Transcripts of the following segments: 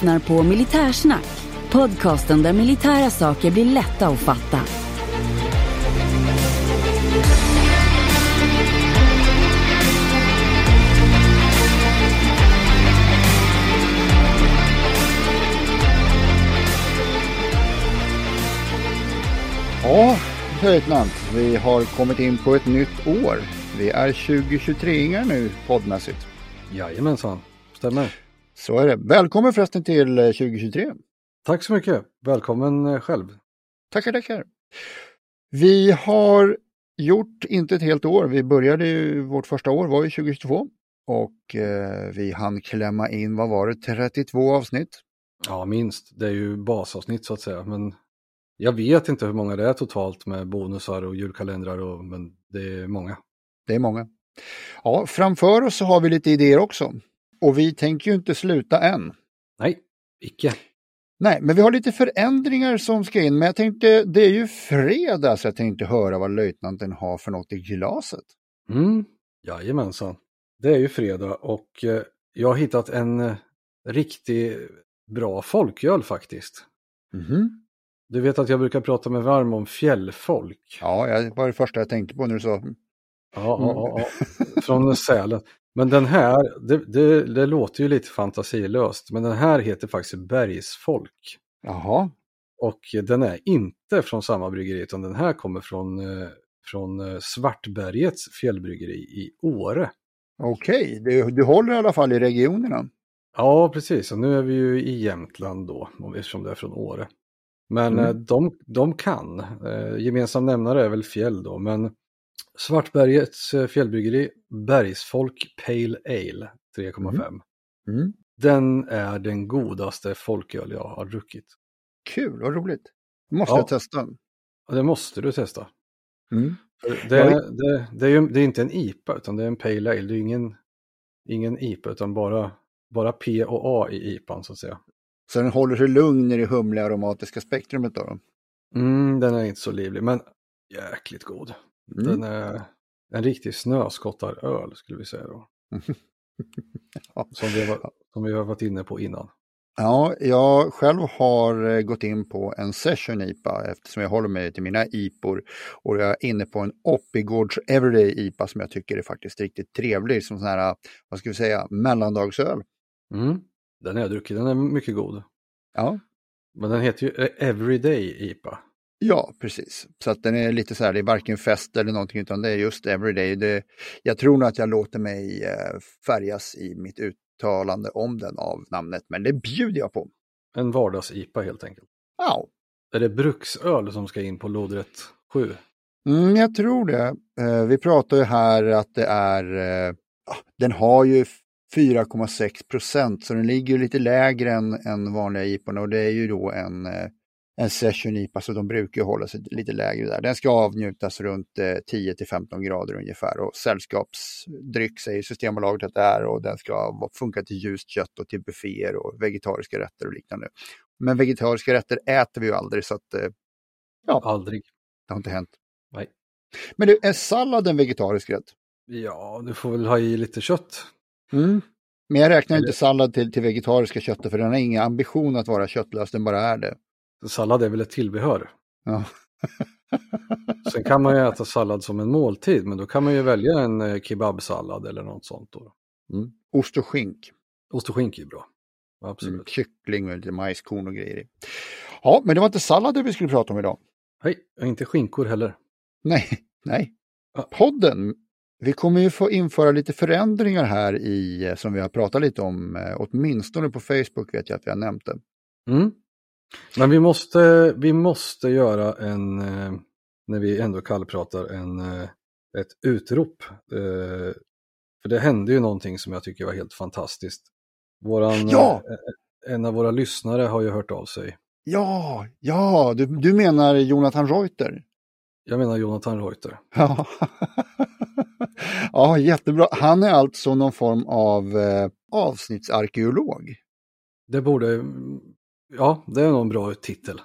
lyssnar på Militärsnack. Podcasten där militära saker blir lätta att fatta. Ja, löjtnant. Vi har kommit in på ett nytt år. Vi är 2023-ingar nu poddmässigt. Jajamensan, stämmer. Så är det. Välkommen förresten till eh, 2023. Tack så mycket. Välkommen eh, själv. Tackar, tackar. Vi har gjort inte ett helt år. Vi började ju, vårt första år var ju 2022 och eh, vi hann klämma in, vad var det, 32 avsnitt? Ja, minst. Det är ju basavsnitt så att säga. Men jag vet inte hur många det är totalt med bonusar och julkalendrar, och, men det är många. Det är många. Ja, framför oss så har vi lite idéer också. Och vi tänker ju inte sluta än. Nej, icke. Nej, men vi har lite förändringar som ska in. Men jag tänkte, det är ju fredag så jag tänkte höra vad löjtnanten har för något i glaset. Mm, jajamensan. Det är ju fredag och eh, jag har hittat en eh, riktigt bra folköl faktiskt. Mhm. Du vet att jag brukar prata med varm om fjällfolk. Ja, det var det första jag tänkte på när du sa. Ja, ja, ja, ja. Från Sälen. Men den här, det, det, det låter ju lite fantasilöst, men den här heter faktiskt Bergsfolk. Jaha, Och den är inte från samma bryggeri, utan den här kommer från, eh, från eh, Svartbergets fjällbryggeri i Åre. okej. Du, du håller i alla fall i regionerna. Ja, precis. Och nu är vi ju i Jämtland då, om- eftersom det är från Åre. Men Mm. eh, de, de kan. Gemensam nämnare är väl fjäll då, men Svartbergets eh, fjällbryggeri, Bergsfolk Pale Ale 3,5. Mm. Den är den godaste folköl jag har druckit. Kul, vad roligt. Måste Ja. jag testa. Och det måste du testa. Mm. Det, Jag det, det, är ju, det är inte en IPA, utan det är en Pale Ale. Det är ingen, ingen IPA, utan bara, bara P och A i IPAn så att säga. Så den håller sig lugn i det humliga aromatiska spektrumet då? Mm, den är inte så livlig, men jäkligt god. Mm. Den är en riktig snöskottaröl skulle vi säga då. Ja. Som vi, var, som vi har varit inne på innan. Ja, jag själv har eh, gått in på en session IPA eftersom jag håller mig till mina IPor. Och jag är inne på en Oppigårds Everyday IPA som jag tycker är faktiskt riktigt trevlig som sån här, vad ska vi säga, mellandagsöl. Mm. Den har jag druckit, den är mycket god. Ja, Men den heter ju Everyday IPA. Ja precis. Så att den är lite så här, det är varken fest eller någonting utan det är just Everyday. Det, jag tror nog att jag låter mig eh, färgas i mitt uttalande om den av namnet, men det bjuder jag på. En vardags-IPA helt enkelt. Ja, Är det bruksöl som ska in på lodrätt 7? Mm, jag tror det. Eh, vi pratar ju här att det är, eh, ja, den har ju 4,6 procent så den ligger ju lite lägre än, än vanliga IPA och det är ju då en, en session IPA så de brukar hålla sig lite lägre där. Den ska avnjutas runt eh, 10 till 15 grader ungefär och sällskapsdryck säger Systembolaget att det är och den ska funka till ljust kött och till bufféer och vegetariska rätter och liknande. Men vegetariska rätter äter vi ju aldrig så att eh, Aldrig. det har inte hänt. Nej. Men du, är sallad en vegetarisk rätt? Ja, du får väl ha i lite kött. Mm. Men jag räknar Eller- inte sallad till, till vegetariska köttet för den har ingen ambition att vara köttlös, den bara är det. Sallad är väl ett tillbehör. Ja. Sen kan man ju äta sallad som en måltid, men då kan man ju välja en eh, kebabsallad eller något sånt. Då. Mm. Ost och skink, Ost och skinka är bra. mm. Absolut. kyckling och lite majskorn och grejer i. Ja, men det var inte sallader vi skulle prata om idag. Nej, inte skinkor heller. Nej, nej. Ja. Podden. Vi kommer ju få införa lite förändringar här i, eh, som vi har pratat lite om, eh, åtminstone på Facebook vet jag att vi har nämnt det. Mm. Men vi måste, vi måste göra en, eh, när vi ändå kallpratar, en, eh, ett utrop. Eh, För det hände ju någonting som jag tycker var helt fantastiskt. Våran, Ja! En av våra lyssnare har ju hört av sig. Ja, ja, du, du menar Jonathan Reuter? Jag menar Jonathan Reuter. Ja. ja, jättebra. Han är alltså någon form av eh, avsnittsarkeolog. Det borde, ja det är nog en bra titel.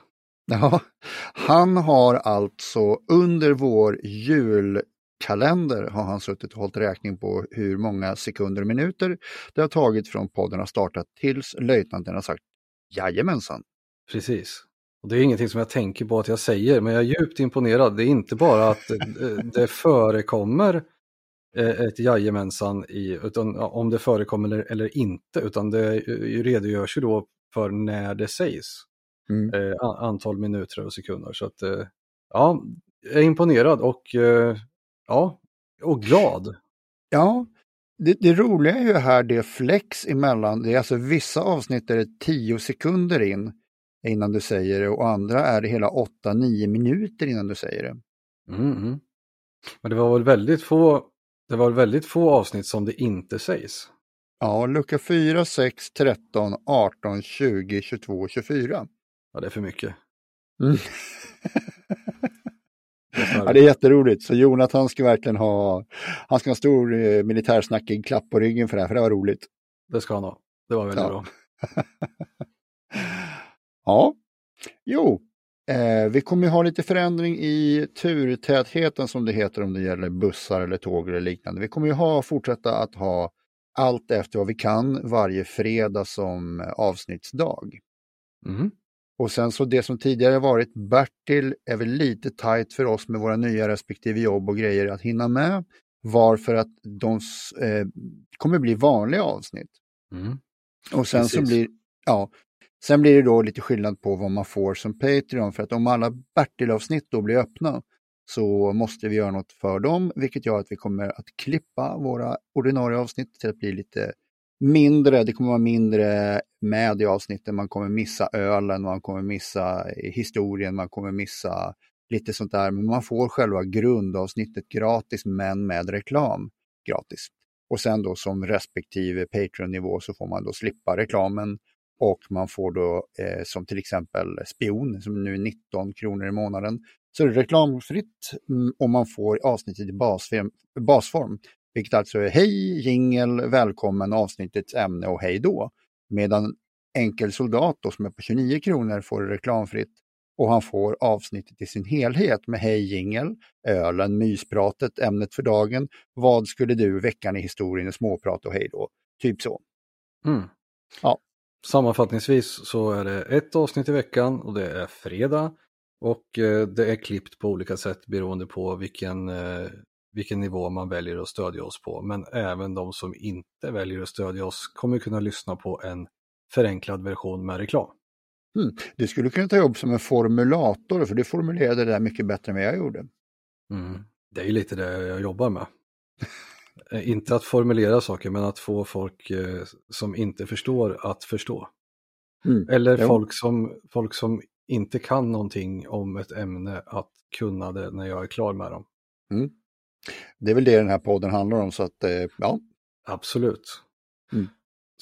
Ja, han har alltså under vår kalender har han suttit och hållit räkning på hur många sekunder och minuter det har tagit från podden har startat tills löjtnanten har sagt jajamensan. Precis. Och det är ingenting som jag tänker på att jag säger, men jag är djupt imponerad. Det är inte bara att det förekommer eh, ett jajamensan i, utan om det förekommer eller inte, utan det redogörs ju då för när det sägs. Mm. Eh, antal minuter och sekunder. Så att, eh, ja, jag är imponerad och, ja, och glad. Ja, det, det, roliga är ju här det flex emellan, det är alltså vissa avsnitt är det 10 sekunder in innan du säger det och andra är det hela 8-9 minuter innan du säger det. Mm. Men det var väl väldigt få det var väldigt få avsnitt som det inte sägs. Ja, lucka 4, 6, 13, 18, 20, 22, 24. Ja, det är för mycket. Mm. ja, det är jätteroligt. Så Jonathan ska verkligen ha, han ska ha en stor eh, militärsnackig klapp på ryggen för det här, för det var roligt. Det ska han ha. Det var väldigt ja. bra. Ja, jo, eh, vi kommer ha lite förändring i turtätheten som det heter om det gäller bussar eller tåg eller liknande. Vi kommer ju ha, fortsätta att ha allt efter vad vi kan varje fredag som avsnittsdag. Mm. Och sen så det som tidigare varit Bertil är väl lite tajt för oss med våra nya respektive jobb och grejer att hinna med. Varför att de eh, kommer bli vanliga avsnitt. Mm. Och sen Precis. så blir, ja, Sen blir det då lite skillnad på vad man får som Patreon för att om alla Bertil-avsnitt då blir öppna så måste vi göra något för dem, vilket gör att vi kommer att klippa våra ordinarie avsnitt till att bli lite mindre. Det kommer vara mindre med i avsnitten. Man kommer missa ölen, man kommer missa eh, historien, man kommer missa lite sånt där. Men man får själva grundavsnittet gratis, men med reklam gratis. Och sen då som respektive Patreon-nivå så får man då slippa reklamen och man får då eh, som till exempel spion som nu är 19 kronor i månaden. Så är det reklamfritt mm, och man får avsnittet i basform, basform. Vilket alltså är hej, jingel, välkommen, avsnittets ämne och hej då. Medan Enkel soldat då, som är på 29 kronor får det reklamfritt och han får avsnittet i sin helhet med hej jingel, ölen, myspratet, ämnet för dagen, vad skulle du, veckan i historien, småprat och hej då. Typ så. Mm. Ja. Sammanfattningsvis så är det ett avsnitt i veckan och det är fredag och eh, det är klippt på olika sätt beroende på vilken, eh, vilken nivå man väljer att stödja oss på. Men även de som inte väljer att stödja oss kommer kunna lyssna på en förenklad version med reklam. Mm. Du skulle kunna ta jobb som en formulator för du formulerade det där mycket bättre än vad jag gjorde. Mm. Det är ju lite det jag jobbar med. Eh, inte att formulera saker, men att få folk eh, som inte förstår att förstå. Mm. Eller folk som, folk som inte kan någonting om ett ämne att kunna det när jag är klar med dem. Mm. Det är väl det den här podden handlar om, så att eh, ja. Absolut. Mm.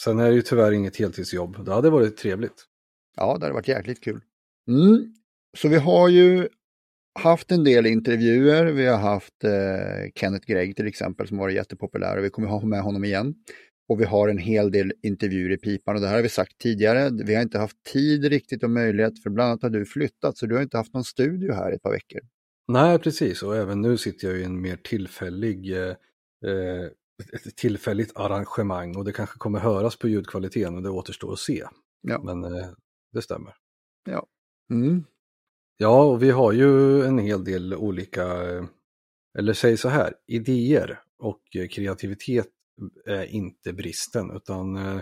Sen är det ju tyvärr inget heltidsjobb. Det hade varit trevligt. Ja, det hade varit jäkligt kul. Mm. Så vi har ju haft en del intervjuer. Vi har haft eh, Kenneth Gregg till exempel som varit jättepopulär och vi kommer ha med honom igen. Och vi har en hel del intervjuer i pipan och det här har vi sagt tidigare. Vi har inte haft tid riktigt och möjlighet för bland annat har du flyttat så du har inte haft någon studio här i ett par veckor. Nej, precis och även nu sitter jag i en mer tillfällig eh, eh ett tillfälligt arrangemang och det kanske kommer höras på ljudkvaliteten och det återstår att se. Ja. Men eh, det stämmer. Ja. Mm. Ja, och vi har ju en hel del olika, eller säg så här, idéer och kreativitet är inte bristen utan eh,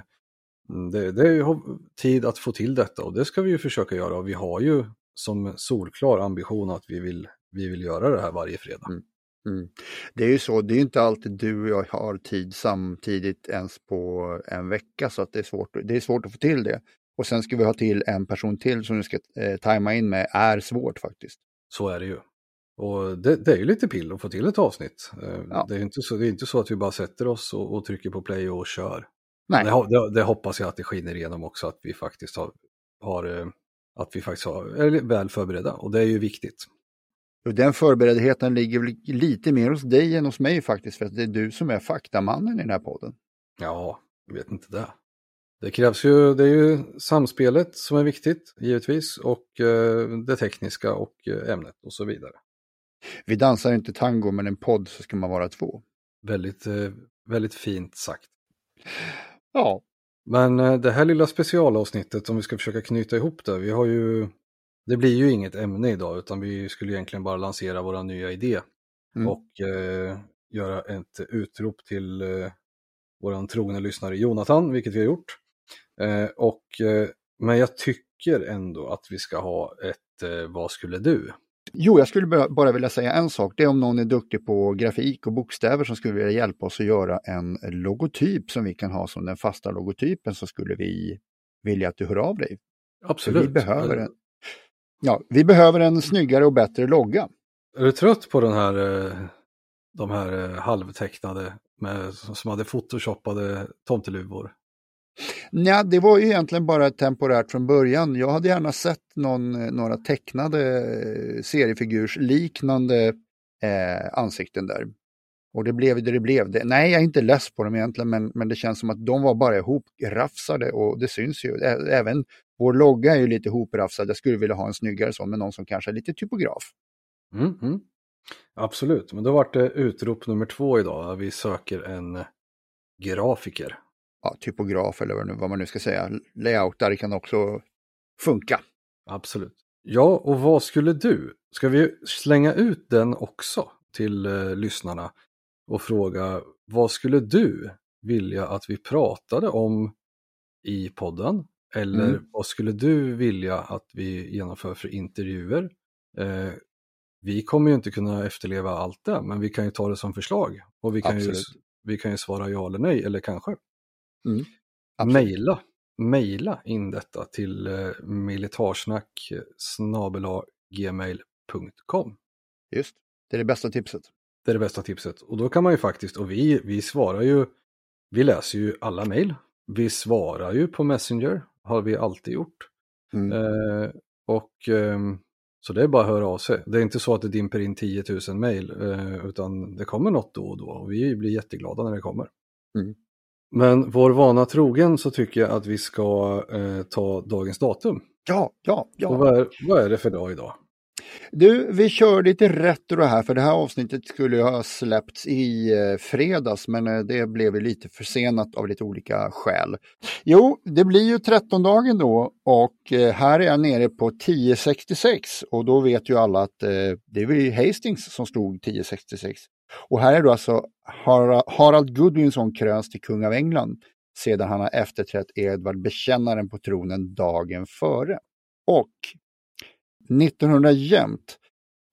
mm, det, det är tid att få till detta och det ska vi ju försöka göra och vi har ju som solklar ambition att vi vill, vi vill göra det här varje fredag. Mm. Mm. Det är ju så, det är inte alltid du och jag har tid samtidigt ens på en vecka så att det är svårt, det är svårt att få till det och sen ska vi ha till en person till som du ska eh, tajma in med är svårt faktiskt. Så är det ju. Och det, det är ju lite pill att få till ett avsnitt. Eh, ja. Det, är inte så, det är inte så att vi bara sätter oss och, och trycker på play och kör. Nej. Det, det, det, hoppas jag att det skiner igenom också, att vi faktiskt har, har eh, att vi faktiskt har, är väl förberedda och det är ju viktigt. Och den förberedheten ligger lite mer hos dig än hos mig faktiskt, för att det är du som är faktamannen i den här podden. Ja, jag vet inte det. Det krävs ju, det är ju samspelet som är viktigt givetvis och eh, det tekniska och eh, ämnet och så vidare. Vi dansar inte tango, men en podd så ska man vara två. Väldigt, eh, väldigt fint sagt. Ja. Men det här lilla specialavsnittet, om vi ska försöka knyta ihop det, vi har ju, det blir ju inget ämne idag, utan vi skulle egentligen bara lansera våra nya idé Mm. och eh, göra ett utrop till eh, våran trogna lyssnare Jonathan, vilket vi har gjort. Eh, och, eh, men jag tycker ändå att vi ska ha ett eh, Vad skulle du? Jo, jag skulle bara- vilja säga en sak. Det är om någon är duktig på grafik och bokstäver som skulle vilja hjälpa oss att göra en logotyp som vi kan ha som den fasta logotypen så skulle vi vilja att du hör av dig. För Absolut. vi behöver en, ja, vi behöver en snyggare och bättre logga. Är du trött på den här, de här halvtecknade med, som hade photoshoppade tomteluvor? Nej, det var ju egentligen bara temporärt från början. Jag hade gärna sett någon, eh, några tecknade eh, seriefigursliknande eh, ansikten där. Och det blev det det blev. Det, nej, jag är inte less på dem egentligen, men, men det känns som att de var bara ihoprafsade och det syns ju. Även vår logga är ju lite ihoprafsad. Jag skulle vilja ha en snyggare sån med någon som kanske är lite typograf. Mm, mm. Absolut, men då vart det utrop nummer två idag. Vi söker en eh, grafiker. Ja, typograf eller vad, man nu ska säga. Layoutar kan också funka. Absolut. Ja, och vad skulle du? Ska vi slänga ut den också till eh, lyssnarna och fråga vad skulle du vilja att vi pratade om i podden? Eller Mm. vad skulle du vilja att vi genomför för intervjuer? Eh, vi kommer ju inte kunna efterleva allt det, men vi kan ju ta det som förslag. Och vi kan, ju, vi kan ju svara ja eller nej, eller kanske. Absolut. Mejla, mejla in detta till eh, militarsnack gmail.com. Just, det är det bästa tipset. Det är det bästa tipset. Och då kan man ju faktiskt, och vi, vi svarar ju, vi läser ju alla mejl. Vi svarar ju på Messenger, har vi alltid gjort. Mm. Eh, och ehm, så det är bara att höra av sig. Det är inte så att det dimper in 10 000 mejl, eh, utan det kommer något då och då. Och vi blir jätteglada när det kommer. Mm. Men vår vana trogen så tycker jag att vi ska eh, ta dagens datum. Ja, ja, ja. Och vad är, vad är det för dag idag? Du, vi kör lite retro här för det här avsnittet skulle ha släppts i eh, fredags men eh, det blev lite försenat av lite olika skäl. Jo, det blir ju 13-dagen då och eh, här är jag nere på 1066 och då vet ju alla att det var ju Hastings som stod 1066. Och här är då alltså Harald Goodwinson kröns till kung av England sedan han har efterträtt Edvard bekännaren på tronen dagen före. Och 1900 jämt.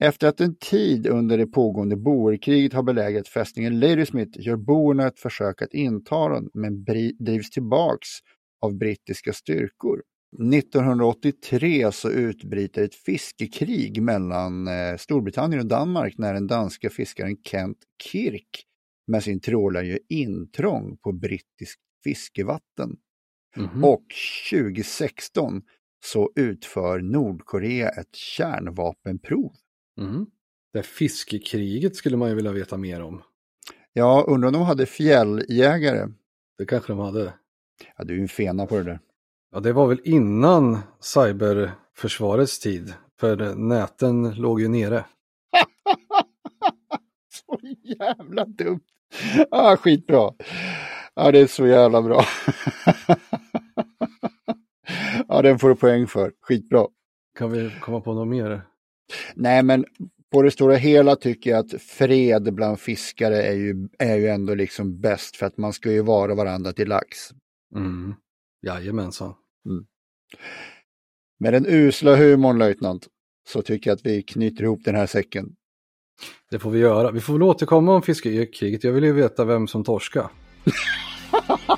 Efter att en tid under det pågående boerkriget har belägrat fästningen Ladysmith gör boerna ett försök att inta den men drivs tillbaks av brittiska styrkor. 1983 så utbryter ett fiskekrig mellan eh, Storbritannien och Danmark när den danska fiskaren Kent Kirk med sin trålare gör intrång på brittiskt fiskevatten. Mhm. Och 2016 så utför Nordkorea ett kärnvapenprov. Mhm. Det fiskekriget skulle man ju vilja veta mer om. Ja, undrar om de hade fjälljägare. Det kanske de hade. Ja, du är ju en fena på det där. Ja, det var väl innan cyberförsvarets tid. För näten låg ju nere. Så jävla dumt. Ah, skitbra. Ja, det är så jävla bra. ja, den får du poäng för. Skitbra. Kan vi komma på något mer? Nej, men på det stora hela tycker jag att fred bland fiskare är ju, är ju ändå liksom bäst för att man ska ju vara varandra till lax. Mm. Jajamensan. Med den usla humorn, löjtnant, så tycker jag att vi knyter ihop den här säcken. Det får vi göra. Vi får väl återkomma om fiskekriget. Jag vill ju veta vem som torska.